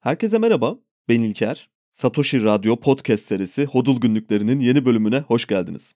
Herkese merhaba, ben İlker. Satoshi Radyo Podcast serisi Hodul Günlüklerinin yeni bölümüne hoş geldiniz.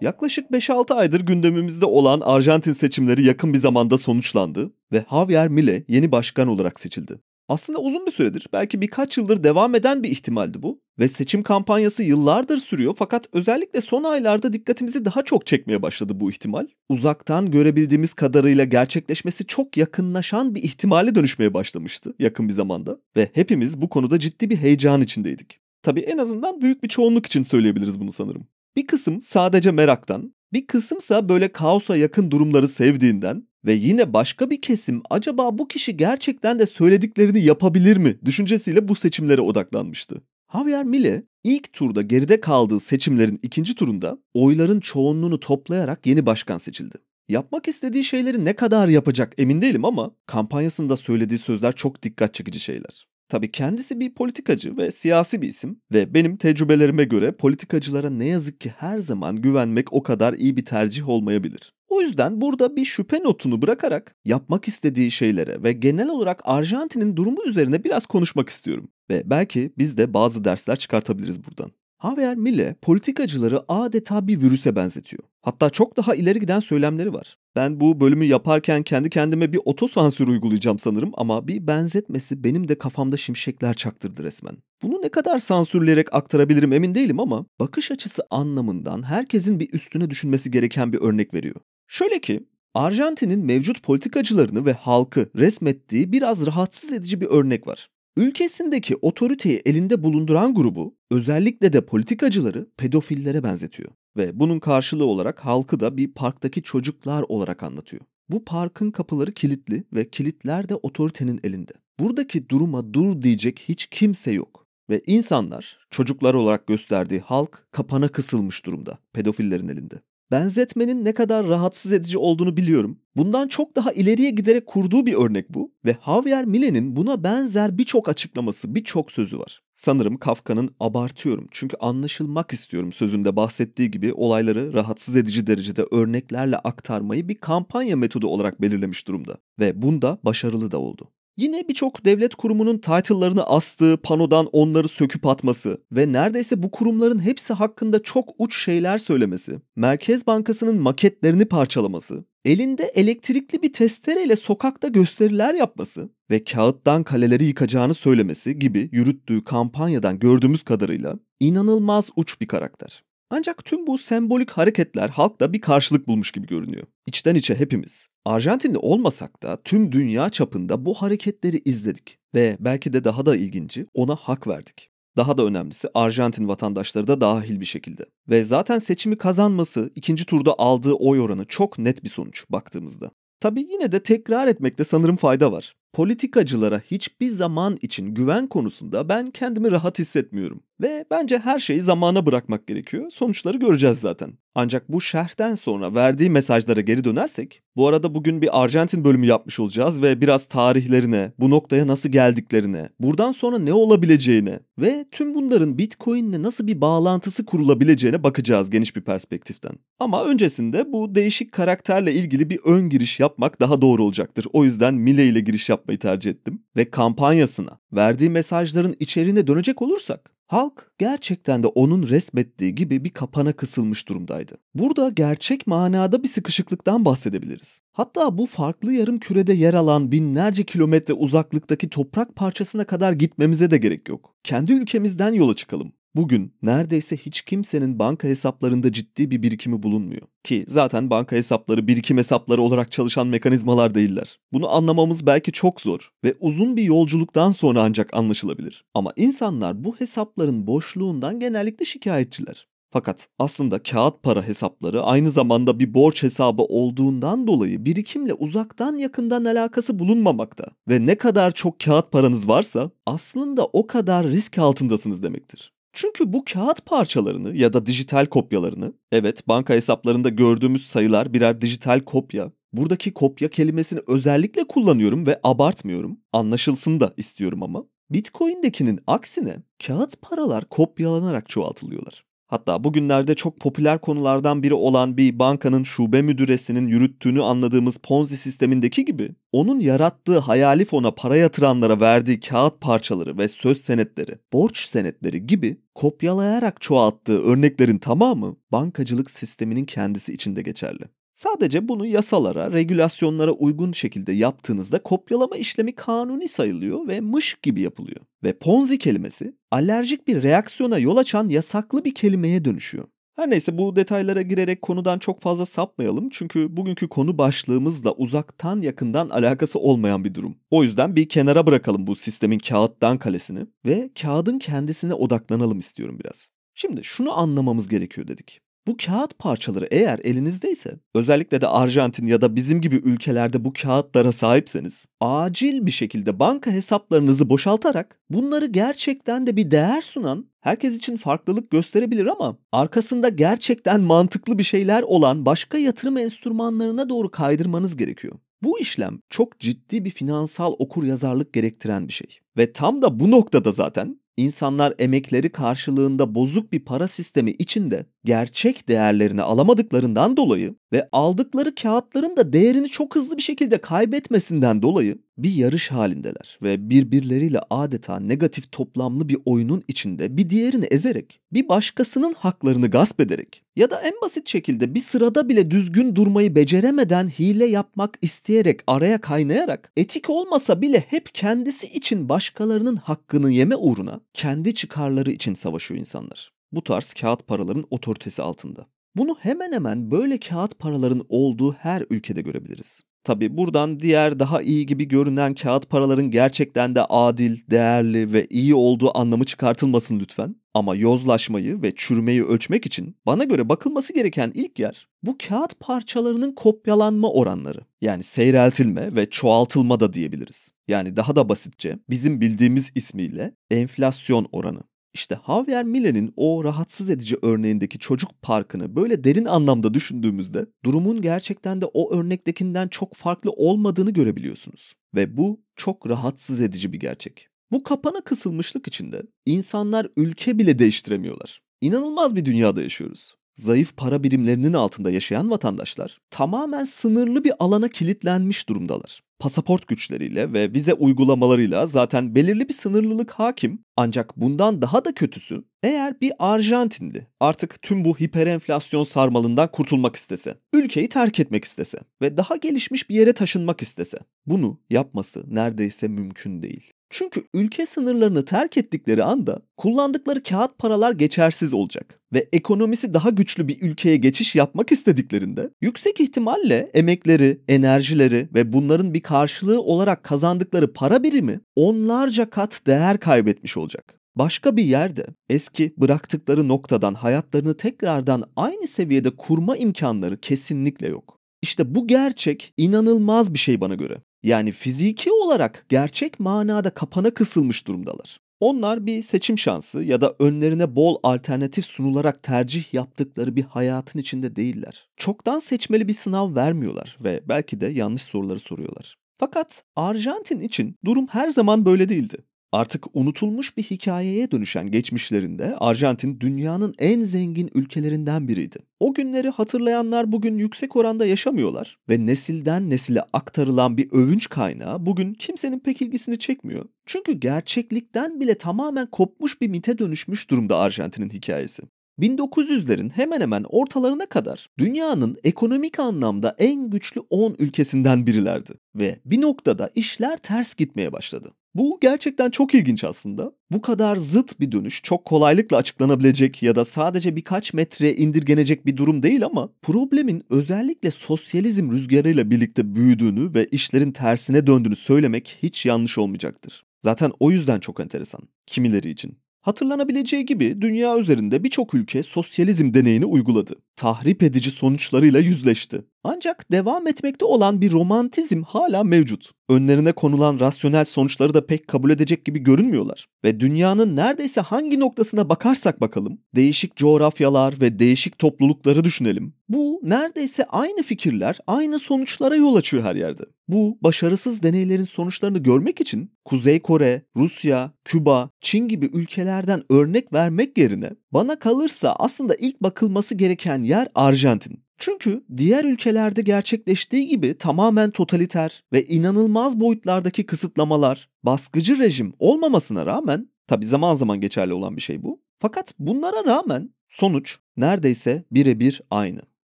Yaklaşık 5-6 aydır gündemimizde olan Arjantin seçimleri yakın bir zamanda sonuçlandı ve Javier Milei yeni başkan olarak seçildi. Aslında uzun bir süredir, belki birkaç yıldır devam eden bir ihtimaldi bu. Ve seçim kampanyası yıllardır sürüyor fakat özellikle son aylarda dikkatimizi daha çok çekmeye başladı bu ihtimal. Uzaktan görebildiğimiz kadarıyla gerçekleşmesi çok yakınlaşan bir ihtimale dönüşmeye başlamıştı yakın bir zamanda. Ve hepimiz bu konuda ciddi bir heyecan içindeydik. Tabii en azından büyük bir çoğunluk için söyleyebiliriz bunu sanırım. Bir kısım sadece meraktan, bir kısımsa böyle kaosa yakın durumları sevdiğinden ve yine başka bir kesim acaba bu kişi gerçekten de söylediklerini yapabilir mi düşüncesiyle bu seçimlere odaklanmıştı. Javier Milei ilk turda geride kaldığı seçimlerin ikinci turunda oyların çoğunluğunu toplayarak yeni başkan seçildi. Yapmak istediği şeyleri ne kadar yapacak emin değilim ama kampanyasında söylediği sözler çok dikkat çekici şeyler. Tabii kendisi bir politikacı ve siyasi bir isim ve benim tecrübelerime göre politikacılara ne yazık ki her zaman güvenmek o kadar iyi bir tercih olmayabilir. O yüzden burada bir şüphe notunu bırakarak yapmak istediği şeylere ve genel olarak Arjantin'in durumu üzerine biraz konuşmak istiyorum. Ve belki biz de bazı dersler çıkartabiliriz buradan. Javier Milei politikacıları adeta bir virüse benzetiyor. Hatta çok daha ileri giden söylemleri var. Ben bu bölümü yaparken kendi kendime bir otosansür uygulayacağım sanırım ama bir benzetmesi benim de kafamda şimşekler çaktırdı resmen. Bunu ne kadar sansürleyerek aktarabilirim emin değilim ama bakış açısı anlamından herkesin bir üstüne düşünmesi gereken bir örnek veriyor. Şöyle ki Arjantin'in mevcut politikacılarını ve halkı resmettiği biraz rahatsız edici bir örnek var. Ülkesindeki otoriteyi elinde bulunduran grubu özellikle de politikacıları pedofillere benzetiyor ve bunun karşılığı olarak halkı da bir parktaki çocuklar olarak anlatıyor. Bu parkın kapıları kilitli ve kilitler de otoritenin elinde. Buradaki duruma dur diyecek hiç kimse yok. Ve insanlar, çocuklar olarak gösterdiği halk kapana kısılmış durumda pedofillerin elinde. Benzetmenin ne kadar rahatsız edici olduğunu biliyorum. Bundan çok daha ileriye giderek kurduğu bir örnek bu ve Javier Milei'nin buna benzer birçok açıklaması, birçok sözü var. Sanırım Kafka'nın abartıyorum çünkü anlaşılmak istiyorum sözünde bahsettiği gibi olayları rahatsız edici derecede örneklerle aktarmayı bir kampanya metodu olarak belirlemiş durumda ve bunda başarılı da oldu. Yine birçok devlet kurumunun title'larını astığı panodan onları söküp atması ve neredeyse bu kurumların hepsi hakkında çok uç şeyler söylemesi, Merkez Bankası'nın maketlerini parçalaması, elinde elektrikli bir testereyle sokakta gösteriler yapması ve kağıttan kaleleri yıkacağını söylemesi gibi yürüttüğü kampanyadan gördüğümüz kadarıyla inanılmaz uç bir karakter. Ancak tüm bu sembolik hareketler halkta bir karşılık bulmuş gibi görünüyor. İçten içe hepimiz. Arjantinli olmasak da tüm dünya çapında bu hareketleri izledik ve belki de daha da ilginci ona hak verdik. Daha da önemlisi Arjantin vatandaşları da dahil bir şekilde. Ve zaten seçimi kazanması, ikinci turda aldığı oy oranı çok net bir sonuç baktığımızda. Tabii yine de tekrar etmekte sanırım fayda var. Politikacılara hiçbir zaman için güven konusunda ben kendimi rahat hissetmiyorum. Ve bence her şeyi zamana bırakmak gerekiyor. Sonuçları göreceğiz zaten. Ancak bu şerhten sonra verdiği mesajlara geri dönersek, bu arada bugün bir Arjantin bölümü yapmış olacağız ve biraz tarihlerine, bu noktaya nasıl geldiklerine, buradan sonra ne olabileceğine ve tüm bunların Bitcoin'le nasıl bir bağlantısı kurulabileceğine bakacağız geniş bir perspektiften. Ama öncesinde bu değişik karakterle ilgili bir ön giriş yapmak daha doğru olacaktır. O yüzden Mile ile giriş yapmayı tercih ettim ve kampanyasına, verdiği mesajların içeriğine dönecek olursak Halk gerçekten de onun resmettiği gibi bir kapana kısılmış durumdaydı. Burada gerçek manada bir sıkışıklıktan bahsedebiliriz. Hatta bu farklı yarım kürede yer alan binlerce kilometre uzaklıktaki toprak parçasına kadar gitmemize de gerek yok. Kendi ülkemizden yola çıkalım. Bugün neredeyse hiç kimsenin banka hesaplarında ciddi bir birikimi bulunmuyor. Ki zaten banka hesapları birikim hesapları olarak çalışan mekanizmalar değiller. Bunu anlamamız belki çok zor ve uzun bir yolculuktan sonra ancak anlaşılabilir. Ama insanlar bu hesapların boşluğundan genellikle şikayetçiler. Fakat aslında kağıt para hesapları aynı zamanda bir borç hesabı olduğundan dolayı birikimle uzaktan yakından alakası bulunmamakta ve ne kadar çok kağıt paranız varsa aslında o kadar risk altındasınız demektir. Çünkü bu kağıt parçalarını ya da dijital kopyalarını, evet banka hesaplarında gördüğümüz sayılar birer dijital kopya. Buradaki kopya kelimesini özellikle kullanıyorum ve abartmıyorum. Anlaşılsın da istiyorum ama. Bitcoin'dekinin aksine kağıt paralar kopyalanarak çoğaltılıyorlar. Hatta bugünlerde çok popüler konulardan biri olan bir bankanın şube müdüresinin yürüttüğünü anladığımız Ponzi sistemindeki gibi onun yarattığı hayali fona para yatıranlara verdiği kağıt parçaları ve söz senetleri, borç senetleri gibi kopyalayarak çoğalttığı örneklerin tamamı bankacılık sisteminin kendisi içinde geçerli. Sadece bunu yasalara, regülasyonlara uygun şekilde yaptığınızda kopyalama işlemi kanuni sayılıyor ve mış gibi yapılıyor. Ve Ponzi kelimesi alerjik bir reaksiyona yol açan yasaklı bir kelimeye dönüşüyor. Her neyse bu detaylara girerek konudan çok fazla sapmayalım çünkü bugünkü konu başlığımızla uzaktan yakından alakası olmayan bir durum. O yüzden bir kenara bırakalım bu sistemin kağıttan kalesini ve kağıdın kendisine odaklanalım istiyorum biraz. Şimdi şunu anlamamız gerekiyor dedik. Bu kağıt parçaları eğer elinizdeyse, özellikle de Arjantin ya da bizim gibi ülkelerde bu kağıtlara sahipseniz, acil bir şekilde banka hesaplarınızı boşaltarak bunları gerçekten de bir değer sunan, herkes için farklılık gösterebilir ama arkasında gerçekten mantıklı bir şeyler olan başka yatırım enstrümanlarına doğru kaydırmanız gerekiyor. Bu işlem çok ciddi bir finansal okur yazarlık gerektiren bir şey. Ve tam da bu noktada zaten İnsanlar emekleri karşılığında bozuk bir para sistemi içinde gerçek değerlerini alamadıklarından dolayı ve aldıkları kağıtların da değerini çok hızlı bir şekilde kaybetmesinden dolayı bir yarış halindeler ve birbirleriyle adeta negatif toplamlı bir oyunun içinde bir diğerini ezerek, bir başkasının haklarını gasp ederek ya da en basit şekilde bir sırada bile düzgün durmayı beceremeden hile yapmak isteyerek araya kaynayarak etik olmasa bile hep kendisi için başkalarının hakkını yeme uğruna kendi çıkarları için savaşıyor insanlar. Bu tarz kağıt paraların otoritesi altında. Bunu hemen hemen böyle kağıt paraların olduğu her ülkede görebiliriz. Tabi buradan diğer daha iyi gibi görünen kağıt paraların gerçekten de adil, değerli ve iyi olduğu anlamı çıkartılmasın lütfen. Ama yozlaşmayı ve çürümeyi ölçmek için bana göre bakılması gereken ilk yer bu kağıt parçalarının kopyalanma oranları. Yani seyreltilme ve çoğaltılma da diyebiliriz. Yani daha da basitçe bizim bildiğimiz ismiyle enflasyon oranı. İşte Javier Miller'in o rahatsız edici örneğindeki çocuk parkını böyle derin anlamda düşündüğümüzde durumun gerçekten de o örnektekinden çok farklı olmadığını görebiliyorsunuz. Ve bu çok rahatsız edici bir gerçek. Bu kapana kısılmışlık içinde insanlar ülke bile değiştiremiyorlar. İnanılmaz bir dünyada yaşıyoruz. Zayıf para birimlerinin altında yaşayan vatandaşlar tamamen sınırlı bir alana kilitlenmiş durumdalar pasaport güçleriyle ve vize uygulamalarıyla zaten belirli bir sınırlılık hakim. Ancak bundan daha da kötüsü eğer bir Arjantinli artık tüm bu hiperenflasyon sarmalından kurtulmak istese, ülkeyi terk etmek istese ve daha gelişmiş bir yere taşınmak istese bunu yapması neredeyse mümkün değil. Çünkü ülke sınırlarını terk ettikleri anda kullandıkları kağıt paralar geçersiz olacak ve ekonomisi daha güçlü bir ülkeye geçiş yapmak istediklerinde yüksek ihtimalle emekleri, enerjileri ve bunların bir karşılığı olarak kazandıkları para birimi onlarca kat değer kaybetmiş olacak. Başka bir yerde eski bıraktıkları noktadan hayatlarını tekrardan aynı seviyede kurma imkanları kesinlikle yok. İşte bu gerçek inanılmaz bir şey bana göre. Yani fiziki olarak gerçek manada kapana kısılmış durumdalar. Onlar bir seçim şansı ya da önlerine bol alternatif sunularak tercih yaptıkları bir hayatın içinde değiller. Çoktan seçmeli bir sınav vermiyorlar ve belki de yanlış soruları soruyorlar. Fakat Arjantin için durum her zaman böyle değildi. Artık unutulmuş bir hikayeye dönüşen geçmişlerinde Arjantin dünyanın en zengin ülkelerinden biriydi. O günleri hatırlayanlar bugün yüksek oranda yaşamıyorlar ve nesilden nesile aktarılan bir övünç kaynağı bugün kimsenin pek ilgisini çekmiyor. Çünkü gerçeklikten bile tamamen kopmuş bir mite dönüşmüş durumda Arjantin'in hikayesi. 1900'lerin hemen hemen ortalarına kadar dünyanın ekonomik anlamda en güçlü 10 ülkesinden birilerdi ve bir noktada işler ters gitmeye başladı. Bu gerçekten çok ilginç aslında. Bu kadar zıt bir dönüş çok kolaylıkla açıklanabilecek ya da sadece birkaç metreye indirgenecek bir durum değil ama problemin özellikle sosyalizm rüzgarıyla birlikte büyüdüğünü ve işlerin tersine döndüğünü söylemek hiç yanlış olmayacaktır. Zaten o yüzden çok enteresan kimileri için. Hatırlanabileceği gibi dünya üzerinde birçok ülke sosyalizm deneyini uyguladı. Tahrip edici sonuçlarıyla yüzleşti. Ancak devam etmekte olan bir romantizm hala mevcut. Önlerine konulan rasyonel sonuçları da pek kabul edecek gibi görünmüyorlar. Ve dünyanın neredeyse hangi noktasına bakarsak bakalım, değişik coğrafyalar ve değişik toplulukları düşünelim. Bu neredeyse aynı fikirler, aynı sonuçlara yol açıyor her yerde. Bu başarısız deneylerin sonuçlarını görmek için Kuzey Kore, Rusya, Küba, Çin gibi ülkelerden örnek vermek yerine bana kalırsa aslında ilk bakılması gereken yer Arjantin. Çünkü diğer ülkelerde gerçekleştiği gibi tamamen totaliter ve inanılmaz boyutlardaki kısıtlamalar, baskıcı rejim olmamasına rağmen tabi zaman zaman geçerli olan bir şey bu. Fakat bunlara rağmen sonuç neredeyse birebir aynı.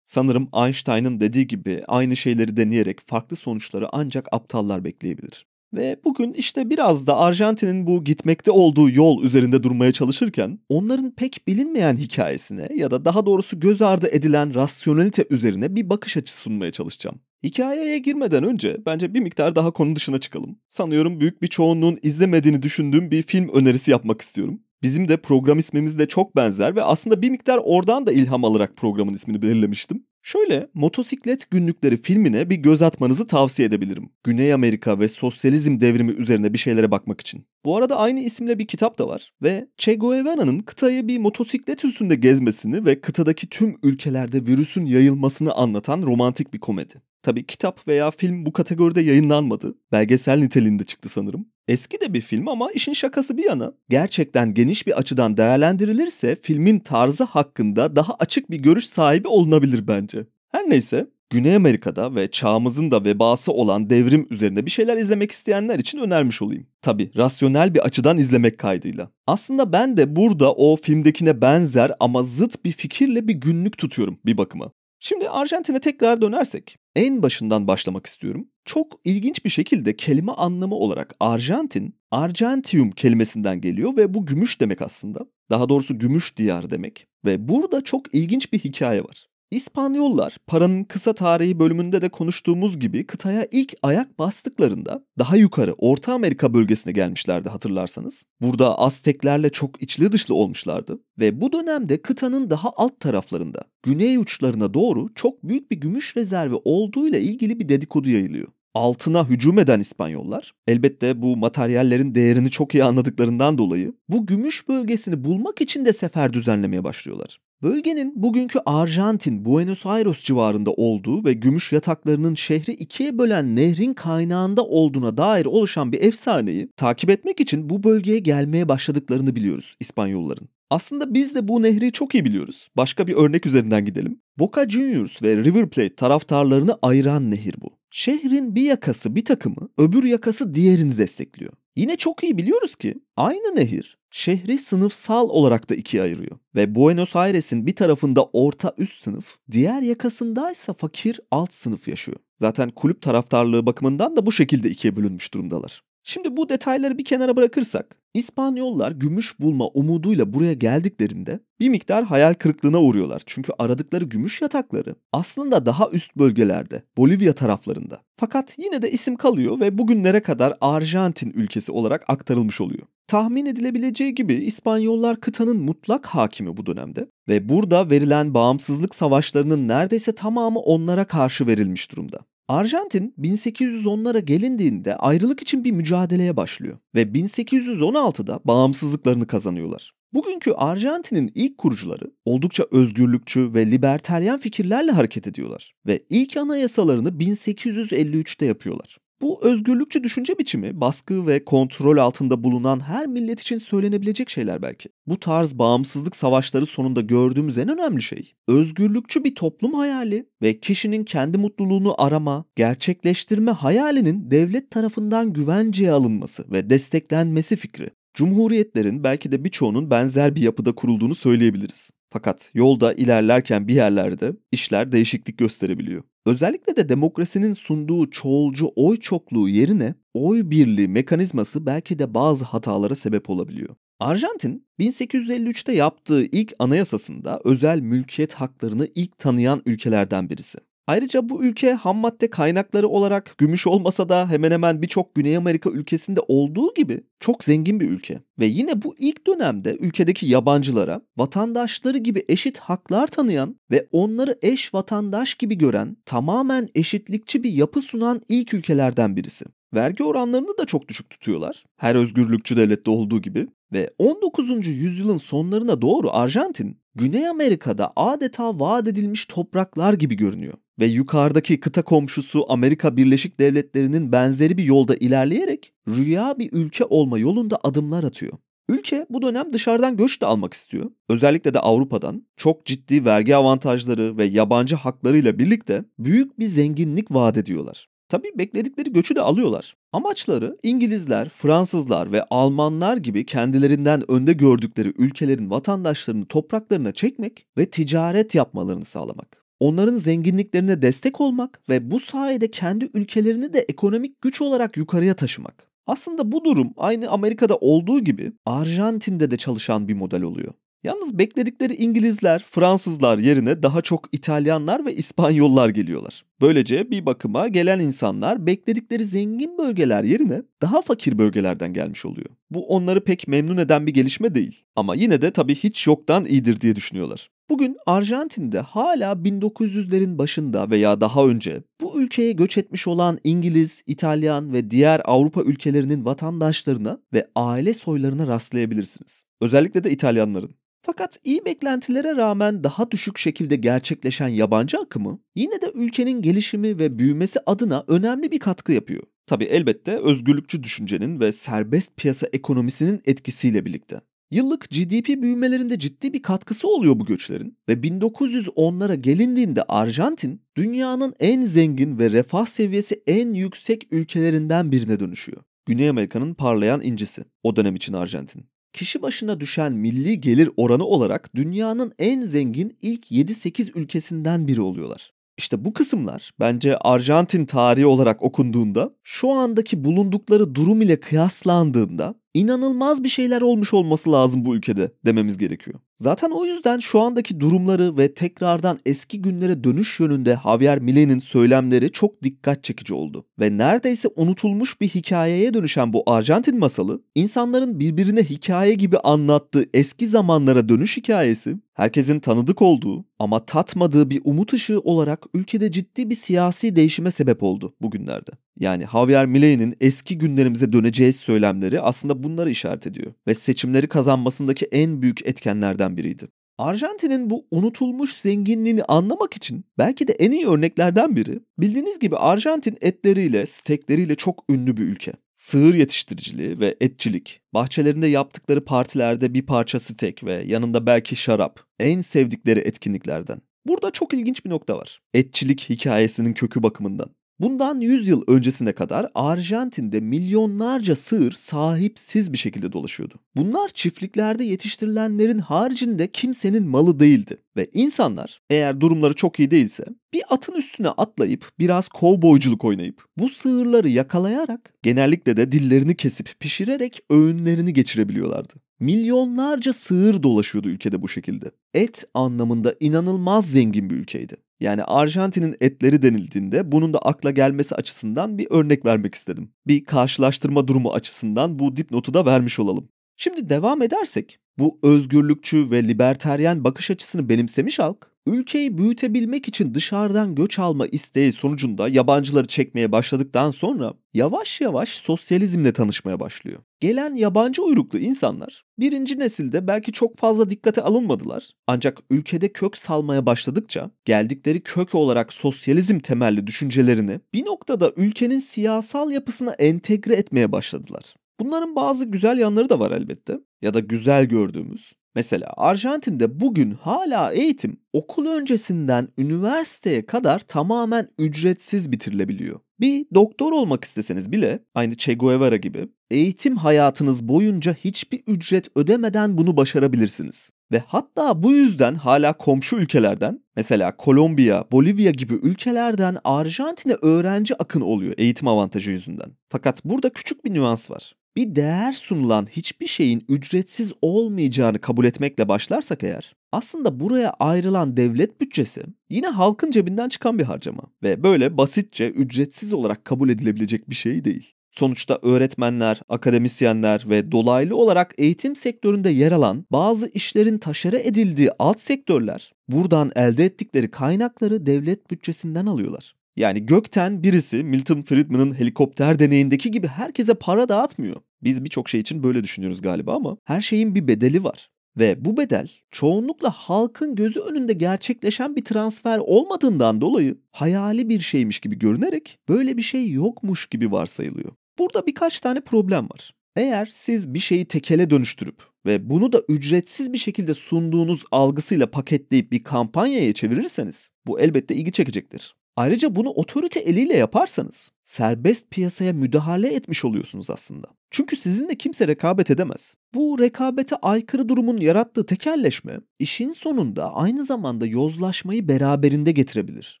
Sanırım Einstein'ın dediği gibi aynı şeyleri deneyerek farklı sonuçları ancak aptallar bekleyebilir. Ve bugün işte biraz da Arjantin'in bu gitmekte olduğu yol üzerinde durmaya çalışırken onların pek bilinmeyen hikayesine ya da daha doğrusu göz ardı edilen rasyonelite üzerine bir bakış açısı sunmaya çalışacağım. Hikayeye girmeden önce bence bir miktar daha konu dışına çıkalım. Sanıyorum büyük bir çoğunluğun izlemediğini düşündüğüm bir film önerisi yapmak istiyorum. Bizim de program ismimiz de çok benzer ve aslında bir miktar oradan da ilham alarak programın ismini belirlemiştim. Şöyle Motosiklet Günlükleri filmine bir göz atmanızı tavsiye edebilirim. Güney Amerika ve sosyalizm devrimi üzerine bir şeylere bakmak için. Bu arada aynı isimle bir kitap da var ve Che Guevara'nın kıtayı bir motosiklet üstünde gezmesini ve kıtadaki tüm ülkelerde virüsün yayılmasını anlatan romantik bir komedi. Tabi kitap veya film bu kategoride yayınlanmadı. Belgesel niteliğinde çıktı sanırım. Eski de bir film ama işin şakası bir yana gerçekten geniş bir açıdan değerlendirilirse filmin tarzı hakkında daha açık bir görüş sahibi olunabilir bence. Her neyse Güney Amerika'da ve çağımızın da vebası olan devrim üzerinde bir şeyler izlemek isteyenler için önermiş olayım. Tabi rasyonel bir açıdan izlemek kaydıyla. Aslında ben de burada o filmdekine benzer ama zıt bir fikirle bir günlük tutuyorum bir bakıma. Şimdi Arjantin'e tekrar dönersek en başından başlamak istiyorum. Çok ilginç bir şekilde kelime anlamı olarak Arjantin, Argentium kelimesinden geliyor ve bu gümüş demek aslında. Daha doğrusu gümüş diyar demek. Ve burada çok ilginç bir hikaye var. İspanyollar paranın kısa tarihi bölümünde de konuştuğumuz gibi kıtaya ilk ayak bastıklarında daha yukarı Orta Amerika bölgesine gelmişlerdi hatırlarsanız. Burada Azteklerle çok içli dışlı olmuşlardı ve bu dönemde kıtanın daha alt taraflarında güney uçlarına doğru çok büyük bir gümüş rezervi olduğuyla ilgili bir dedikodu yayılıyor altına hücum eden İspanyollar elbette bu materyallerin değerini çok iyi anladıklarından dolayı bu gümüş bölgesini bulmak için de sefer düzenlemeye başlıyorlar. Bölgenin bugünkü Arjantin, Buenos Aires civarında olduğu ve gümüş yataklarının şehri ikiye bölen nehrin kaynağında olduğuna dair oluşan bir efsaneyi takip etmek için bu bölgeye gelmeye başladıklarını biliyoruz İspanyolların. Aslında biz de bu nehri çok iyi biliyoruz. Başka bir örnek üzerinden gidelim. Boca Juniors ve River Plate taraftarlarını ayıran nehir bu. Şehrin bir yakası bir takımı, öbür yakası diğerini destekliyor. Yine çok iyi biliyoruz ki aynı nehir şehri sınıfsal olarak da ikiye ayırıyor. Ve Buenos Aires'in bir tarafında orta üst sınıf, diğer yakasındaysa fakir alt sınıf yaşıyor. Zaten kulüp taraftarlığı bakımından da bu şekilde ikiye bölünmüş durumdalar. Şimdi bu detayları bir kenara bırakırsak, İspanyollar gümüş bulma umuduyla buraya geldiklerinde bir miktar hayal kırıklığına uğruyorlar. Çünkü aradıkları gümüş yatakları aslında daha üst bölgelerde, Bolivya taraflarında. Fakat yine de isim kalıyor ve bugünlere kadar Arjantin ülkesi olarak aktarılmış oluyor. Tahmin edilebileceği gibi İspanyollar kıtanın mutlak hakimi bu dönemde ve burada verilen bağımsızlık savaşlarının neredeyse tamamı onlara karşı verilmiş durumda. Arjantin 1810'lara gelindiğinde ayrılık için bir mücadeleye başlıyor ve 1816'da bağımsızlıklarını kazanıyorlar. Bugünkü Arjantin'in ilk kurucuları oldukça özgürlükçü ve liberteryen fikirlerle hareket ediyorlar ve ilk anayasalarını 1853'te yapıyorlar. Bu özgürlükçü düşünce biçimi baskı ve kontrol altında bulunan her millet için söylenebilecek şeyler belki. Bu tarz bağımsızlık savaşları sonunda gördüğümüz en önemli şey özgürlükçü bir toplum hayali ve kişinin kendi mutluluğunu arama, gerçekleştirme hayalinin devlet tarafından güvenceye alınması ve desteklenmesi fikri. Cumhuriyetlerin belki de birçoğunun benzer bir yapıda kurulduğunu söyleyebiliriz. Fakat yolda ilerlerken bir yerlerde işler değişiklik gösterebiliyor. Özellikle de demokrasinin sunduğu çoğulcu oy çokluğu yerine oy birliği mekanizması belki de bazı hatalara sebep olabiliyor. Arjantin 1853'te yaptığı ilk anayasasında özel mülkiyet haklarını ilk tanıyan ülkelerden birisi. Ayrıca bu ülke ham madde kaynakları olarak gümüş olmasa da hemen hemen birçok Güney Amerika ülkesinde olduğu gibi çok zengin bir ülke. Ve yine bu ilk dönemde ülkedeki yabancılara vatandaşları gibi eşit haklar tanıyan ve onları eş vatandaş gibi gören tamamen eşitlikçi bir yapı sunan ilk ülkelerden birisi. Vergi oranlarını da çok düşük tutuyorlar. Her özgürlükçü devlette olduğu gibi. Ve 19. yüzyılın sonlarına doğru Arjantin, Güney Amerika'da adeta vaat edilmiş topraklar gibi görünüyor. Ve yukarıdaki kıta komşusu Amerika Birleşik Devletleri'nin benzeri bir yolda ilerleyerek rüya bir ülke olma yolunda adımlar atıyor. Ülke bu dönem dışarıdan göç de almak istiyor. Özellikle de Avrupa'dan çok ciddi vergi avantajları ve yabancı haklarıyla birlikte büyük bir zenginlik vaat ediyorlar. Tabii bekledikleri göçü de alıyorlar. Amaçları İngilizler, Fransızlar ve Almanlar gibi kendilerinden önde gördükleri ülkelerin vatandaşlarını topraklarına çekmek ve ticaret yapmalarını sağlamak. Onların zenginliklerine destek olmak ve bu sayede kendi ülkelerini de ekonomik güç olarak yukarıya taşımak. Aslında bu durum aynı Amerika'da olduğu gibi Arjantin'de de çalışan bir model oluyor. Yalnız bekledikleri İngilizler, Fransızlar yerine daha çok İtalyanlar ve İspanyollar geliyorlar. Böylece bir bakıma gelen insanlar bekledikleri zengin bölgeler yerine daha fakir bölgelerden gelmiş oluyor. Bu onları pek memnun eden bir gelişme değil. Ama yine de tabii hiç yoktan iyidir diye düşünüyorlar. Bugün Arjantin'de hala 1900'lerin başında veya daha önce bu ülkeye göç etmiş olan İngiliz, İtalyan ve diğer Avrupa ülkelerinin vatandaşlarına ve aile soylarına rastlayabilirsiniz. Özellikle de İtalyanların. Fakat iyi beklentilere rağmen daha düşük şekilde gerçekleşen yabancı akımı yine de ülkenin gelişimi ve büyümesi adına önemli bir katkı yapıyor. Tabi elbette özgürlükçü düşüncenin ve serbest piyasa ekonomisinin etkisiyle birlikte. Yıllık GDP büyümelerinde ciddi bir katkısı oluyor bu göçlerin ve 1910'lara gelindiğinde Arjantin dünyanın en zengin ve refah seviyesi en yüksek ülkelerinden birine dönüşüyor. Güney Amerika'nın parlayan incisi o dönem için Arjantin kişi başına düşen milli gelir oranı olarak dünyanın en zengin ilk 7-8 ülkesinden biri oluyorlar. İşte bu kısımlar bence Arjantin tarihi olarak okunduğunda şu andaki bulundukları durum ile kıyaslandığında inanılmaz bir şeyler olmuş olması lazım bu ülkede dememiz gerekiyor. Zaten o yüzden şu andaki durumları ve tekrardan eski günlere dönüş yönünde Javier Milei'nin söylemleri çok dikkat çekici oldu. Ve neredeyse unutulmuş bir hikayeye dönüşen bu Arjantin masalı, insanların birbirine hikaye gibi anlattığı eski zamanlara dönüş hikayesi, herkesin tanıdık olduğu ama tatmadığı bir umut ışığı olarak ülkede ciddi bir siyasi değişime sebep oldu bugünlerde. Yani Javier Milei'nin eski günlerimize döneceğiz söylemleri aslında bunları işaret ediyor ve seçimleri kazanmasındaki en büyük etkenlerden biriydi. Arjantin'in bu unutulmuş zenginliğini anlamak için belki de en iyi örneklerden biri. Bildiğiniz gibi Arjantin etleriyle, stekleriyle çok ünlü bir ülke. Sığır yetiştiriciliği ve etçilik, bahçelerinde yaptıkları partilerde bir parça stek ve yanında belki şarap en sevdikleri etkinliklerden. Burada çok ilginç bir nokta var. Etçilik hikayesinin kökü bakımından. Bundan 100 yıl öncesine kadar Arjantin'de milyonlarca sığır sahipsiz bir şekilde dolaşıyordu. Bunlar çiftliklerde yetiştirilenlerin haricinde kimsenin malı değildi ve insanlar eğer durumları çok iyi değilse bir atın üstüne atlayıp biraz kovboyculuk oynayıp bu sığırları yakalayarak genellikle de dillerini kesip pişirerek öğünlerini geçirebiliyorlardı. Milyonlarca sığır dolaşıyordu ülkede bu şekilde. Et anlamında inanılmaz zengin bir ülkeydi. Yani Arjantin'in etleri denildiğinde bunun da akla gelmesi açısından bir örnek vermek istedim. Bir karşılaştırma durumu açısından bu dipnotu da vermiş olalım. Şimdi devam edersek bu özgürlükçü ve liberteryen bakış açısını benimsemiş halk ülkeyi büyütebilmek için dışarıdan göç alma isteği sonucunda yabancıları çekmeye başladıktan sonra yavaş yavaş sosyalizmle tanışmaya başlıyor. Gelen yabancı uyruklu insanlar birinci nesilde belki çok fazla dikkate alınmadılar. Ancak ülkede kök salmaya başladıkça geldikleri kök olarak sosyalizm temelli düşüncelerini bir noktada ülkenin siyasal yapısına entegre etmeye başladılar. Bunların bazı güzel yanları da var elbette ya da güzel gördüğümüz. Mesela Arjantin'de bugün hala eğitim okul öncesinden üniversiteye kadar tamamen ücretsiz bitirilebiliyor. Bir doktor olmak isteseniz bile aynı Che Guevara gibi eğitim hayatınız boyunca hiçbir ücret ödemeden bunu başarabilirsiniz. Ve hatta bu yüzden hala komşu ülkelerden mesela Kolombiya, Bolivya gibi ülkelerden Arjantin'e öğrenci akın oluyor eğitim avantajı yüzünden. Fakat burada küçük bir nüans var bir değer sunulan hiçbir şeyin ücretsiz olmayacağını kabul etmekle başlarsak eğer, Aslında buraya ayrılan devlet bütçesi yine halkın cebinden çıkan bir harcama ve böyle basitçe ücretsiz olarak kabul edilebilecek bir şey değil. Sonuçta öğretmenler, akademisyenler ve dolaylı olarak eğitim sektöründe yer alan bazı işlerin taşere edildiği alt sektörler buradan elde ettikleri kaynakları devlet bütçesinden alıyorlar. Yani gökten birisi Milton Friedman'ın helikopter deneyindeki gibi herkese para dağıtmıyor. Biz birçok şey için böyle düşünüyoruz galiba ama her şeyin bir bedeli var. Ve bu bedel çoğunlukla halkın gözü önünde gerçekleşen bir transfer olmadığından dolayı hayali bir şeymiş gibi görünerek böyle bir şey yokmuş gibi varsayılıyor. Burada birkaç tane problem var. Eğer siz bir şeyi tekele dönüştürüp ve bunu da ücretsiz bir şekilde sunduğunuz algısıyla paketleyip bir kampanyaya çevirirseniz bu elbette ilgi çekecektir. Ayrıca bunu otorite eliyle yaparsanız serbest piyasaya müdahale etmiş oluyorsunuz aslında. Çünkü sizinle kimse rekabet edemez. Bu rekabete aykırı durumun yarattığı tekelleşme işin sonunda aynı zamanda yozlaşmayı beraberinde getirebilir.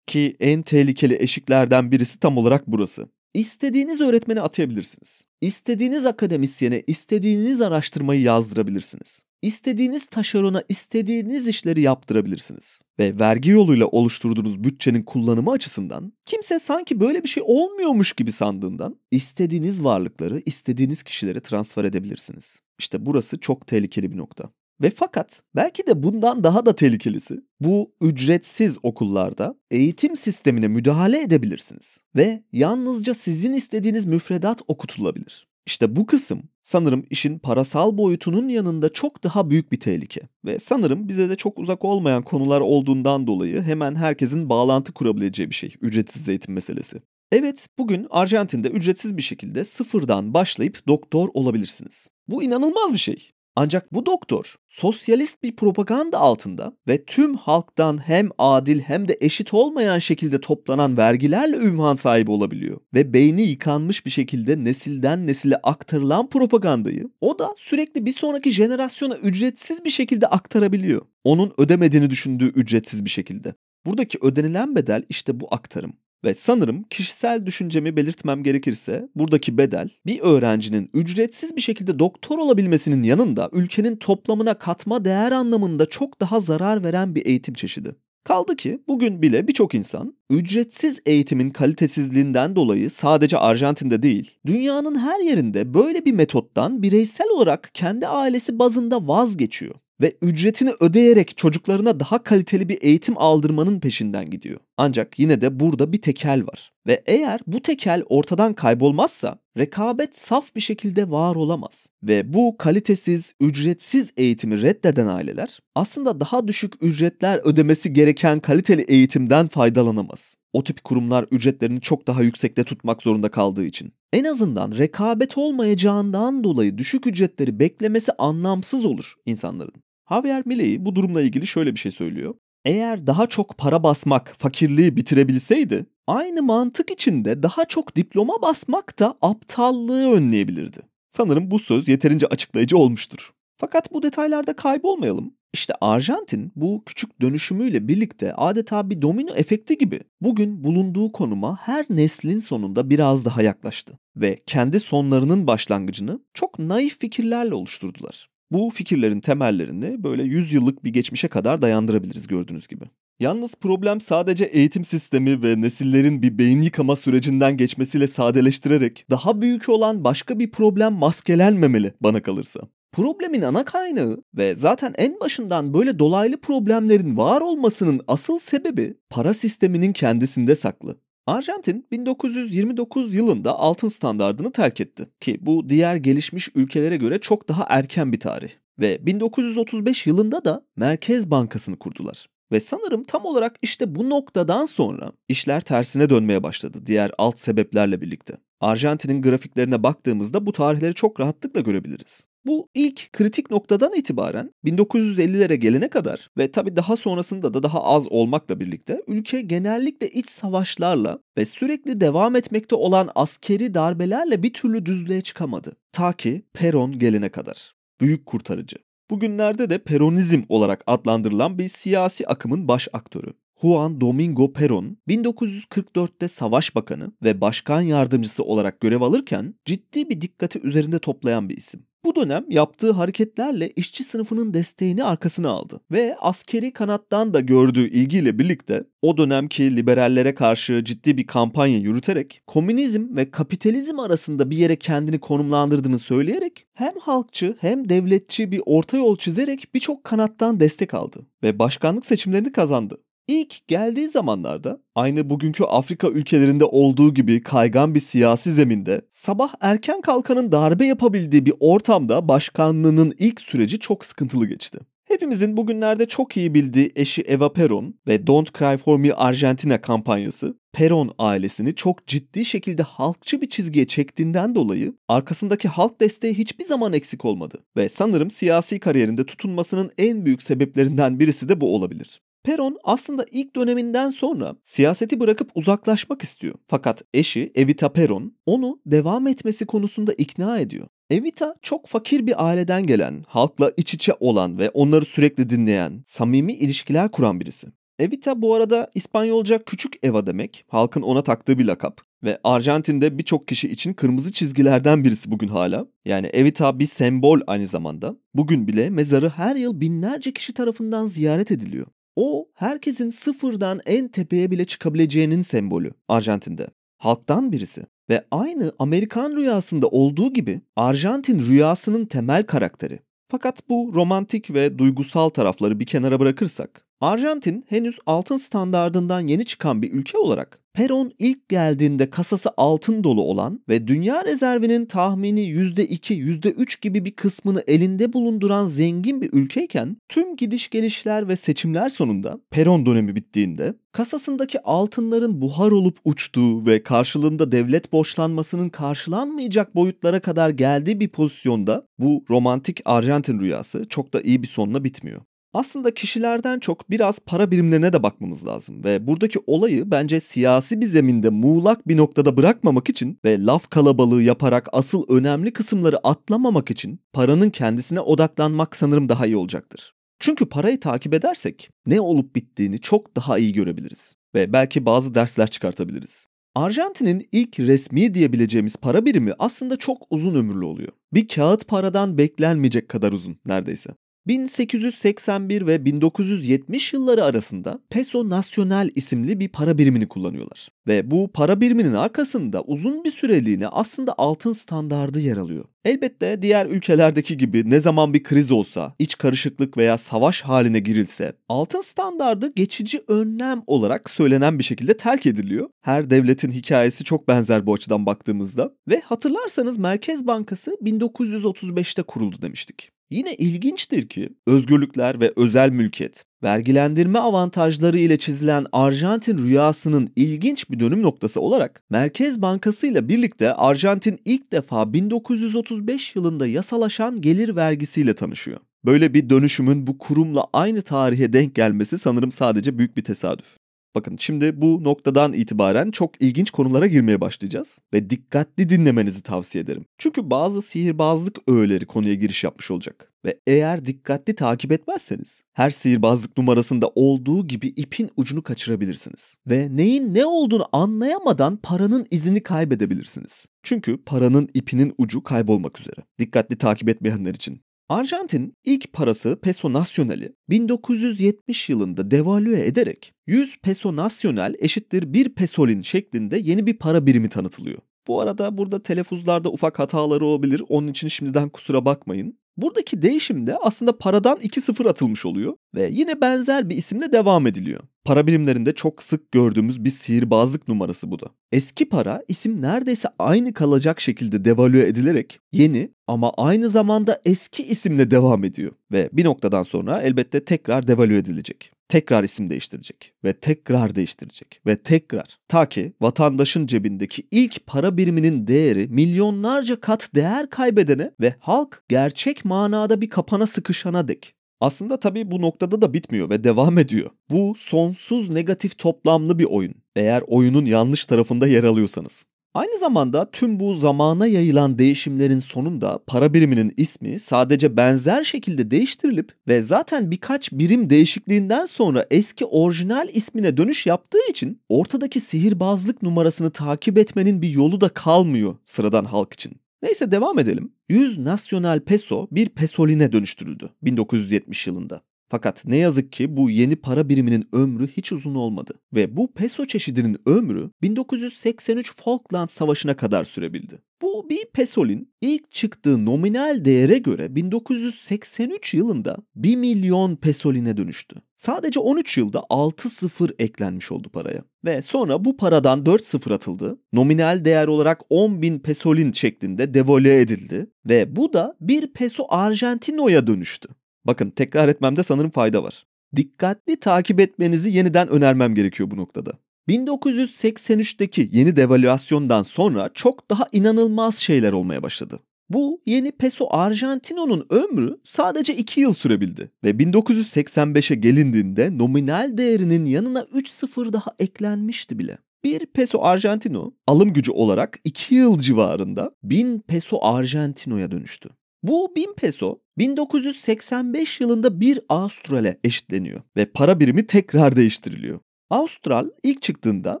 Ki en tehlikeli eşiklerden birisi tam olarak burası. İstediğiniz öğretmeni atayabilirsiniz. İstediğiniz akademisyene istediğiniz araştırmayı yazdırabilirsiniz. İstediğiniz taşerona istediğiniz işleri yaptırabilirsiniz. Ve vergi yoluyla oluşturduğunuz bütçenin kullanımı açısından kimse sanki böyle bir şey olmuyormuş gibi sandığından istediğiniz varlıkları istediğiniz kişilere transfer edebilirsiniz. İşte burası çok tehlikeli bir nokta. Ve fakat belki de bundan daha da tehlikelisi bu ücretsiz okullarda eğitim sistemine müdahale edebilirsiniz ve yalnızca sizin istediğiniz müfredat okutulabilir. İşte bu kısım sanırım işin parasal boyutunun yanında çok daha büyük bir tehlike. Ve sanırım bize de çok uzak olmayan konular olduğundan dolayı hemen herkesin bağlantı kurabileceği bir şey ücretsiz eğitim meselesi. Evet, bugün Arjantin'de ücretsiz bir şekilde sıfırdan başlayıp doktor olabilirsiniz. Bu inanılmaz bir şey. Ancak bu doktor sosyalist bir propaganda altında ve tüm halktan hem adil hem de eşit olmayan şekilde toplanan vergilerle ünvan sahibi olabiliyor. Ve beyni yıkanmış bir şekilde nesilden nesile aktarılan propagandayı o da sürekli bir sonraki jenerasyona ücretsiz bir şekilde aktarabiliyor. Onun ödemediğini düşündüğü ücretsiz bir şekilde. Buradaki ödenilen bedel işte bu aktarım. Ve sanırım kişisel düşüncemi belirtmem gerekirse buradaki bedel bir öğrencinin ücretsiz bir şekilde doktor olabilmesinin yanında ülkenin toplamına katma değer anlamında çok daha zarar veren bir eğitim çeşidi. Kaldı ki bugün bile birçok insan ücretsiz eğitimin kalitesizliğinden dolayı sadece Arjantin'de değil, dünyanın her yerinde böyle bir metottan bireysel olarak kendi ailesi bazında vazgeçiyor ve ücretini ödeyerek çocuklarına daha kaliteli bir eğitim aldırmanın peşinden gidiyor. Ancak yine de burada bir tekel var. Ve eğer bu tekel ortadan kaybolmazsa rekabet saf bir şekilde var olamaz. Ve bu kalitesiz, ücretsiz eğitimi reddeden aileler aslında daha düşük ücretler ödemesi gereken kaliteli eğitimden faydalanamaz. O tip kurumlar ücretlerini çok daha yüksekte tutmak zorunda kaldığı için. En azından rekabet olmayacağından dolayı düşük ücretleri beklemesi anlamsız olur insanların. Javier Milei bu durumla ilgili şöyle bir şey söylüyor. Eğer daha çok para basmak fakirliği bitirebilseydi, aynı mantık içinde daha çok diploma basmak da aptallığı önleyebilirdi. Sanırım bu söz yeterince açıklayıcı olmuştur. Fakat bu detaylarda kaybolmayalım. İşte Arjantin bu küçük dönüşümüyle birlikte adeta bir domino efekti gibi bugün bulunduğu konuma her neslin sonunda biraz daha yaklaştı ve kendi sonlarının başlangıcını çok naif fikirlerle oluşturdular. Bu fikirlerin temellerini böyle 100 yıllık bir geçmişe kadar dayandırabiliriz gördüğünüz gibi. Yalnız problem sadece eğitim sistemi ve nesillerin bir beyin yıkama sürecinden geçmesiyle sadeleştirerek daha büyük olan başka bir problem maskelenmemeli bana kalırsa. Problemin ana kaynağı ve zaten en başından böyle dolaylı problemlerin var olmasının asıl sebebi para sisteminin kendisinde saklı. Arjantin 1929 yılında altın standardını terk etti ki bu diğer gelişmiş ülkelere göre çok daha erken bir tarih. Ve 1935 yılında da Merkez Bankası'nı kurdular. Ve sanırım tam olarak işte bu noktadan sonra işler tersine dönmeye başladı diğer alt sebeplerle birlikte. Arjantin'in grafiklerine baktığımızda bu tarihleri çok rahatlıkla görebiliriz. Bu ilk kritik noktadan itibaren 1950'lere gelene kadar ve tabi daha sonrasında da daha az olmakla birlikte ülke genellikle iç savaşlarla ve sürekli devam etmekte olan askeri darbelerle bir türlü düzlüğe çıkamadı. Ta ki Peron gelene kadar. Büyük kurtarıcı. Bugünlerde de Peronizm olarak adlandırılan bir siyasi akımın baş aktörü. Juan Domingo Perón 1944'te savaş bakanı ve başkan yardımcısı olarak görev alırken ciddi bir dikkati üzerinde toplayan bir isim. Bu dönem yaptığı hareketlerle işçi sınıfının desteğini arkasına aldı ve askeri kanattan da gördüğü ilgiyle birlikte o dönemki liberallere karşı ciddi bir kampanya yürüterek komünizm ve kapitalizm arasında bir yere kendini konumlandırdığını söyleyerek hem halkçı hem devletçi bir orta yol çizerek birçok kanattan destek aldı ve başkanlık seçimlerini kazandı. İlk geldiği zamanlarda aynı bugünkü Afrika ülkelerinde olduğu gibi kaygan bir siyasi zeminde sabah erken kalkanın darbe yapabildiği bir ortamda başkanlığının ilk süreci çok sıkıntılı geçti. Hepimizin bugünlerde çok iyi bildiği eşi Eva Peron ve Don't Cry For Me Argentina kampanyası Peron ailesini çok ciddi şekilde halkçı bir çizgiye çektiğinden dolayı arkasındaki halk desteği hiçbir zaman eksik olmadı ve sanırım siyasi kariyerinde tutunmasının en büyük sebeplerinden birisi de bu olabilir. Peron aslında ilk döneminden sonra siyaseti bırakıp uzaklaşmak istiyor. Fakat eşi Evita Peron onu devam etmesi konusunda ikna ediyor. Evita çok fakir bir aileden gelen, halkla iç içe olan ve onları sürekli dinleyen, samimi ilişkiler kuran birisi. Evita bu arada İspanyolca küçük Eva demek, halkın ona taktığı bir lakap. Ve Arjantin'de birçok kişi için kırmızı çizgilerden birisi bugün hala. Yani Evita bir sembol aynı zamanda. Bugün bile mezarı her yıl binlerce kişi tarafından ziyaret ediliyor. O herkesin sıfırdan en tepeye bile çıkabileceğinin sembolü Arjantin'de. Halktan birisi. Ve aynı Amerikan rüyasında olduğu gibi Arjantin rüyasının temel karakteri. Fakat bu romantik ve duygusal tarafları bir kenara bırakırsak, Arjantin henüz altın standardından yeni çıkan bir ülke olarak Peron ilk geldiğinde kasası altın dolu olan ve dünya rezervinin tahmini %2, %3 gibi bir kısmını elinde bulunduran zengin bir ülkeyken tüm gidiş gelişler ve seçimler sonunda Peron dönemi bittiğinde kasasındaki altınların buhar olup uçtuğu ve karşılığında devlet borçlanmasının karşılanmayacak boyutlara kadar geldiği bir pozisyonda bu romantik Arjantin rüyası çok da iyi bir sonla bitmiyor aslında kişilerden çok biraz para birimlerine de bakmamız lazım. Ve buradaki olayı bence siyasi bir zeminde muğlak bir noktada bırakmamak için ve laf kalabalığı yaparak asıl önemli kısımları atlamamak için paranın kendisine odaklanmak sanırım daha iyi olacaktır. Çünkü parayı takip edersek ne olup bittiğini çok daha iyi görebiliriz ve belki bazı dersler çıkartabiliriz. Arjantin'in ilk resmi diyebileceğimiz para birimi aslında çok uzun ömürlü oluyor. Bir kağıt paradan beklenmeyecek kadar uzun neredeyse. 1881 ve 1970 yılları arasında Peso Nacional isimli bir para birimini kullanıyorlar. Ve bu para biriminin arkasında uzun bir süreliğine aslında altın standardı yer alıyor. Elbette diğer ülkelerdeki gibi ne zaman bir kriz olsa, iç karışıklık veya savaş haline girilse, altın standardı geçici önlem olarak söylenen bir şekilde terk ediliyor. Her devletin hikayesi çok benzer bu açıdan baktığımızda ve hatırlarsanız Merkez Bankası 1935'te kuruldu demiştik. Yine ilginçtir ki özgürlükler ve özel mülkiyet, vergilendirme avantajları ile çizilen Arjantin rüyasının ilginç bir dönüm noktası olarak Merkez Bankası ile birlikte Arjantin ilk defa 1935 yılında yasalaşan gelir vergisiyle tanışıyor. Böyle bir dönüşümün bu kurumla aynı tarihe denk gelmesi sanırım sadece büyük bir tesadüf. Bakın şimdi bu noktadan itibaren çok ilginç konulara girmeye başlayacağız ve dikkatli dinlemenizi tavsiye ederim. Çünkü bazı sihirbazlık öğeleri konuya giriş yapmış olacak ve eğer dikkatli takip etmezseniz her sihirbazlık numarasında olduğu gibi ipin ucunu kaçırabilirsiniz ve neyin ne olduğunu anlayamadan paranın izini kaybedebilirsiniz. Çünkü paranın ipinin ucu kaybolmak üzere. Dikkatli takip etmeyenler için. Arjantin ilk parası peso nasyonali 1970 yılında devalüe ederek 100 peso nasyonal eşittir 1 pesolin şeklinde yeni bir para birimi tanıtılıyor. Bu arada burada telaffuzlarda ufak hataları olabilir. Onun için şimdiden kusura bakmayın. Buradaki değişimde aslında paradan 2 sıfır atılmış oluyor ve yine benzer bir isimle devam ediliyor. Para birimlerinde çok sık gördüğümüz bir sihirbazlık numarası bu da. Eski para isim neredeyse aynı kalacak şekilde devalüe edilerek yeni ama aynı zamanda eski isimle devam ediyor ve bir noktadan sonra elbette tekrar devalüe edilecek tekrar isim değiştirecek ve tekrar değiştirecek ve tekrar ta ki vatandaşın cebindeki ilk para biriminin değeri milyonlarca kat değer kaybedene ve halk gerçek manada bir kapana sıkışana dek. Aslında tabii bu noktada da bitmiyor ve devam ediyor. Bu sonsuz negatif toplamlı bir oyun. Eğer oyunun yanlış tarafında yer alıyorsanız. Aynı zamanda tüm bu zamana yayılan değişimlerin sonunda para biriminin ismi sadece benzer şekilde değiştirilip ve zaten birkaç birim değişikliğinden sonra eski orijinal ismine dönüş yaptığı için ortadaki sihirbazlık numarasını takip etmenin bir yolu da kalmıyor sıradan halk için. Neyse devam edelim. 100 nasyonal peso bir pesoline dönüştürüldü 1970 yılında. Fakat ne yazık ki bu yeni para biriminin ömrü hiç uzun olmadı ve bu peso çeşidinin ömrü 1983 Falkland Savaşı'na kadar sürebildi. Bu bir pesolin ilk çıktığı nominal değere göre 1983 yılında 1 milyon pesoline dönüştü. Sadece 13 yılda 6 sıfır eklenmiş oldu paraya. Ve sonra bu paradan 4 sıfır atıldı. Nominal değer olarak 10 bin pesolin şeklinde devalüe edildi. Ve bu da 1 peso Argentino'ya dönüştü. Bakın tekrar etmemde sanırım fayda var. Dikkatli takip etmenizi yeniden önermem gerekiyor bu noktada. 1983'teki yeni devalüasyondan sonra çok daha inanılmaz şeyler olmaya başladı. Bu yeni peso Argentino'nun ömrü sadece 2 yıl sürebildi ve 1985'e gelindiğinde nominal değerinin yanına 3 sıfır daha eklenmişti bile. Bir peso Argentino alım gücü olarak 2 yıl civarında 1000 peso Argentino'ya dönüştü. Bu 1000 peso 1985 yılında bir Avustral'e eşitleniyor ve para birimi tekrar değiştiriliyor. Austral ilk çıktığında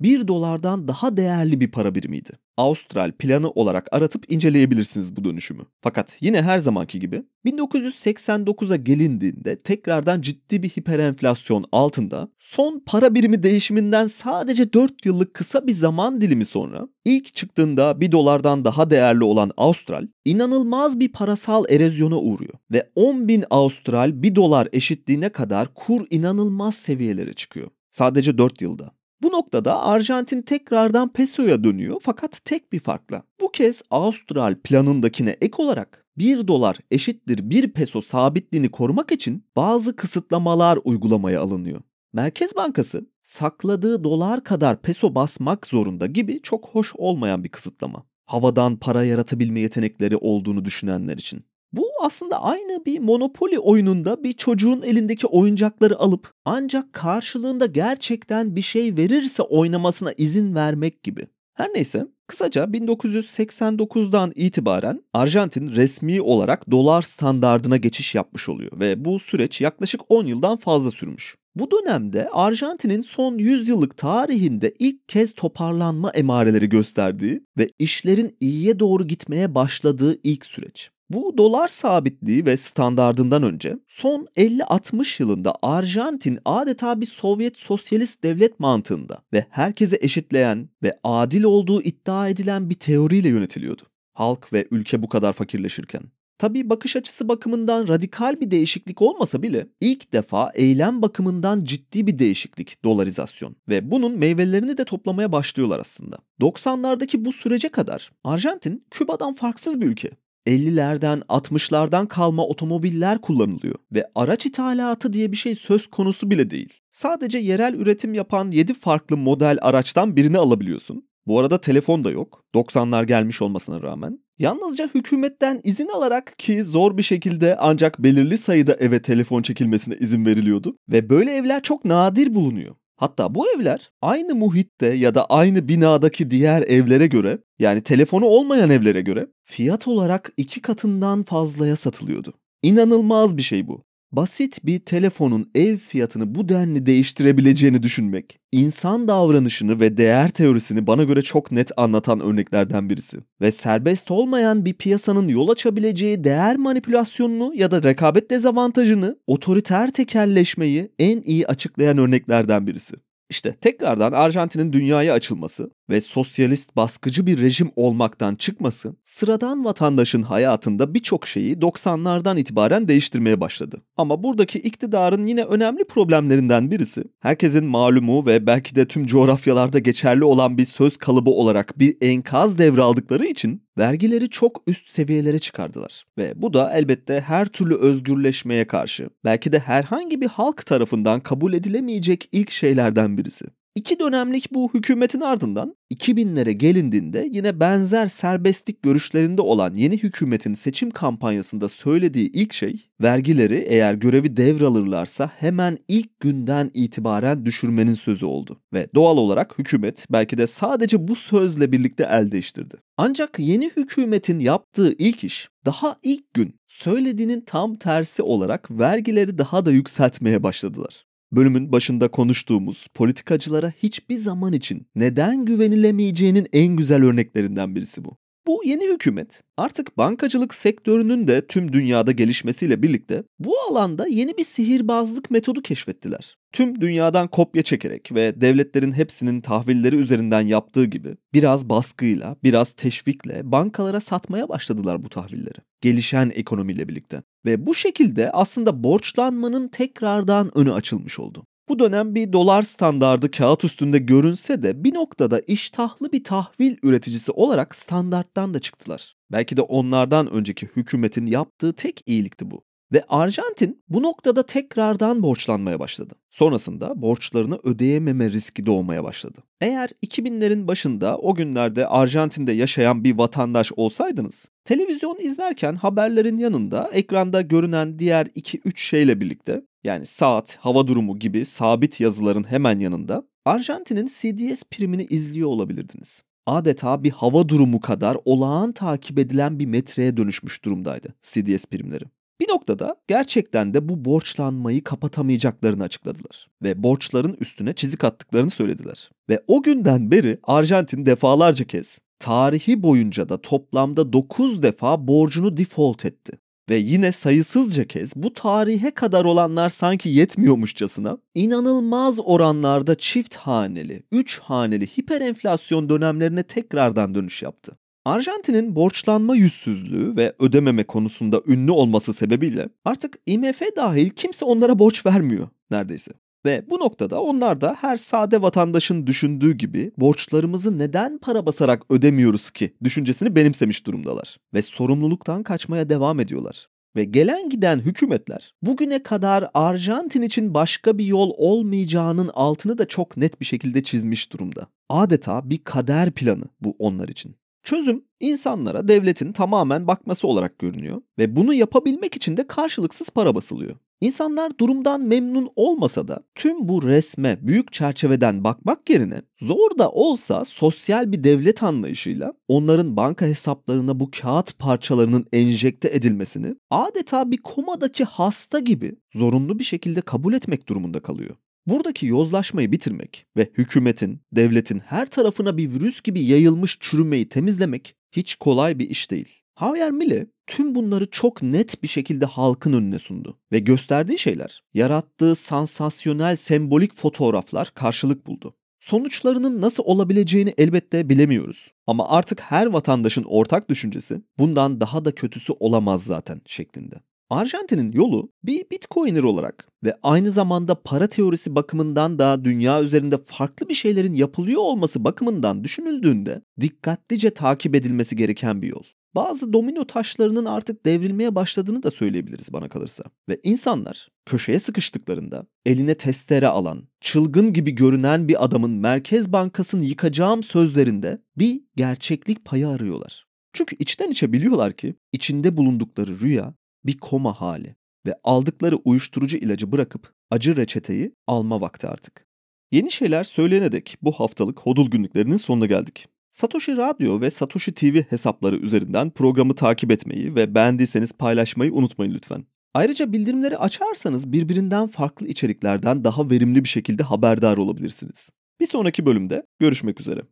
1 dolardan daha değerli bir para birimiydi. Austral planı olarak aratıp inceleyebilirsiniz bu dönüşümü. Fakat yine her zamanki gibi 1989'a gelindiğinde tekrardan ciddi bir hiperenflasyon altında son para birimi değişiminden sadece 4 yıllık kısa bir zaman dilimi sonra ilk çıktığında 1 dolardan daha değerli olan Austral inanılmaz bir parasal erozyona uğruyor ve 10 bin Austral 1 dolar eşitliğine kadar kur inanılmaz seviyelere çıkıyor. Sadece 4 yılda. Bu noktada Arjantin tekrardan pesoya dönüyor fakat tek bir farkla. Bu kez Austral planındakine ek olarak 1 dolar eşittir 1 peso sabitliğini korumak için bazı kısıtlamalar uygulamaya alınıyor. Merkez Bankası sakladığı dolar kadar peso basmak zorunda gibi çok hoş olmayan bir kısıtlama. Havadan para yaratabilme yetenekleri olduğunu düşünenler için. Bu aslında aynı bir Monopoly oyununda bir çocuğun elindeki oyuncakları alıp ancak karşılığında gerçekten bir şey verirse oynamasına izin vermek gibi. Her neyse kısaca 1989'dan itibaren Arjantin resmi olarak dolar standardına geçiş yapmış oluyor ve bu süreç yaklaşık 10 yıldan fazla sürmüş. Bu dönemde Arjantin'in son 100 yıllık tarihinde ilk kez toparlanma emareleri gösterdiği ve işlerin iyiye doğru gitmeye başladığı ilk süreç. Bu dolar sabitliği ve standardından önce son 50-60 yılında Arjantin adeta bir Sovyet sosyalist devlet mantığında ve herkese eşitleyen ve adil olduğu iddia edilen bir teoriyle yönetiliyordu. Halk ve ülke bu kadar fakirleşirken. Tabi bakış açısı bakımından radikal bir değişiklik olmasa bile ilk defa eylem bakımından ciddi bir değişiklik dolarizasyon ve bunun meyvelerini de toplamaya başlıyorlar aslında. 90'lardaki bu sürece kadar Arjantin Küba'dan farksız bir ülke. 50'lerden 60'lardan kalma otomobiller kullanılıyor ve araç ithalatı diye bir şey söz konusu bile değil. Sadece yerel üretim yapan 7 farklı model araçtan birini alabiliyorsun. Bu arada telefon da yok. 90'lar gelmiş olmasına rağmen. Yalnızca hükümetten izin alarak ki zor bir şekilde ancak belirli sayıda eve telefon çekilmesine izin veriliyordu. Ve böyle evler çok nadir bulunuyor. Hatta bu evler aynı muhitte ya da aynı binadaki diğer evlere göre yani telefonu olmayan evlere göre fiyat olarak iki katından fazlaya satılıyordu. İnanılmaz bir şey bu. Basit bir telefonun ev fiyatını bu denli değiştirebileceğini düşünmek, insan davranışını ve değer teorisini bana göre çok net anlatan örneklerden birisi. Ve serbest olmayan bir piyasanın yol açabileceği değer manipülasyonunu ya da rekabet dezavantajını, otoriter tekelleşmeyi en iyi açıklayan örneklerden birisi. İşte tekrardan Arjantin'in dünyaya açılması ve sosyalist baskıcı bir rejim olmaktan çıkması sıradan vatandaşın hayatında birçok şeyi 90'lardan itibaren değiştirmeye başladı. Ama buradaki iktidarın yine önemli problemlerinden birisi herkesin malumu ve belki de tüm coğrafyalarda geçerli olan bir söz kalıbı olarak bir enkaz devraldıkları için vergileri çok üst seviyelere çıkardılar. Ve bu da elbette her türlü özgürleşmeye karşı belki de herhangi bir halk tarafından kabul edilemeyecek ilk şeylerden birisi. İki dönemlik bu hükümetin ardından 2000'lere gelindiğinde yine benzer serbestlik görüşlerinde olan yeni hükümetin seçim kampanyasında söylediği ilk şey vergileri eğer görevi devralırlarsa hemen ilk günden itibaren düşürmenin sözü oldu. Ve doğal olarak hükümet belki de sadece bu sözle birlikte el değiştirdi. Ancak yeni hükümetin yaptığı ilk iş daha ilk gün söylediğinin tam tersi olarak vergileri daha da yükseltmeye başladılar. Bölümün başında konuştuğumuz politikacılara hiçbir zaman için neden güvenilemeyeceğinin en güzel örneklerinden birisi bu. Bu yeni hükümet artık bankacılık sektörünün de tüm dünyada gelişmesiyle birlikte bu alanda yeni bir sihirbazlık metodu keşfettiler. Tüm dünyadan kopya çekerek ve devletlerin hepsinin tahvilleri üzerinden yaptığı gibi biraz baskıyla, biraz teşvikle bankalara satmaya başladılar bu tahvilleri. Gelişen ekonomiyle birlikte. Ve bu şekilde aslında borçlanmanın tekrardan önü açılmış oldu. Bu dönem bir dolar standardı kağıt üstünde görünse de bir noktada iştahlı bir tahvil üreticisi olarak standarttan da çıktılar. Belki de onlardan önceki hükümetin yaptığı tek iyilikti bu. Ve Arjantin bu noktada tekrardan borçlanmaya başladı. Sonrasında borçlarını ödeyememe riski doğmaya başladı. Eğer 2000'lerin başında o günlerde Arjantin'de yaşayan bir vatandaş olsaydınız, televizyon izlerken haberlerin yanında ekranda görünen diğer 2-3 şeyle birlikte yani saat, hava durumu gibi sabit yazıların hemen yanında Arjantin'in CDS primini izliyor olabilirdiniz. Adeta bir hava durumu kadar olağan takip edilen bir metreye dönüşmüş durumdaydı CDS primleri. Bir noktada gerçekten de bu borçlanmayı kapatamayacaklarını açıkladılar ve borçların üstüne çizik attıklarını söylediler. Ve o günden beri Arjantin defalarca kez tarihi boyunca da toplamda 9 defa borcunu default etti. Ve yine sayısızca kez bu tarihe kadar olanlar sanki yetmiyormuşçasına inanılmaz oranlarda çift haneli, 3 haneli hiperenflasyon dönemlerine tekrardan dönüş yaptı. Arjantin'in borçlanma yüzsüzlüğü ve ödememe konusunda ünlü olması sebebiyle artık IMF dahil kimse onlara borç vermiyor neredeyse. Ve bu noktada onlar da her sade vatandaşın düşündüğü gibi borçlarımızı neden para basarak ödemiyoruz ki düşüncesini benimsemiş durumdalar. Ve sorumluluktan kaçmaya devam ediyorlar. Ve gelen giden hükümetler bugüne kadar Arjantin için başka bir yol olmayacağının altını da çok net bir şekilde çizmiş durumda. Adeta bir kader planı bu onlar için. Çözüm insanlara devletin tamamen bakması olarak görünüyor ve bunu yapabilmek için de karşılıksız para basılıyor. İnsanlar durumdan memnun olmasa da tüm bu resme büyük çerçeveden bakmak yerine zor da olsa sosyal bir devlet anlayışıyla onların banka hesaplarına bu kağıt parçalarının enjekte edilmesini adeta bir komadaki hasta gibi zorunlu bir şekilde kabul etmek durumunda kalıyor. Buradaki yozlaşmayı bitirmek ve hükümetin, devletin her tarafına bir virüs gibi yayılmış çürümeyi temizlemek hiç kolay bir iş değil. Javier Milei tüm bunları çok net bir şekilde halkın önüne sundu ve gösterdiği şeyler, yarattığı sansasyonel sembolik fotoğraflar karşılık buldu. Sonuçlarının nasıl olabileceğini elbette bilemiyoruz. Ama artık her vatandaşın ortak düşüncesi bundan daha da kötüsü olamaz zaten şeklinde. Arjantin'in yolu bir Bitcoiner olarak ve aynı zamanda para teorisi bakımından da dünya üzerinde farklı bir şeylerin yapılıyor olması bakımından düşünüldüğünde dikkatlice takip edilmesi gereken bir yol. Bazı domino taşlarının artık devrilmeye başladığını da söyleyebiliriz bana kalırsa. Ve insanlar köşeye sıkıştıklarında eline testere alan, çılgın gibi görünen bir adamın Merkez Bankası'nı yıkacağım sözlerinde bir gerçeklik payı arıyorlar. Çünkü içten içe biliyorlar ki içinde bulundukları rüya bir koma hali ve aldıkları uyuşturucu ilacı bırakıp acı reçeteyi alma vakti artık. Yeni şeyler söyleyene dek bu haftalık Hodul günlüklerinin sonuna geldik. Satoshi Radyo ve Satoshi TV hesapları üzerinden programı takip etmeyi ve beğendiyseniz paylaşmayı unutmayın lütfen. Ayrıca bildirimleri açarsanız birbirinden farklı içeriklerden daha verimli bir şekilde haberdar olabilirsiniz. Bir sonraki bölümde görüşmek üzere.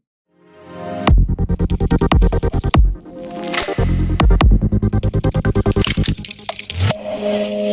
Amen.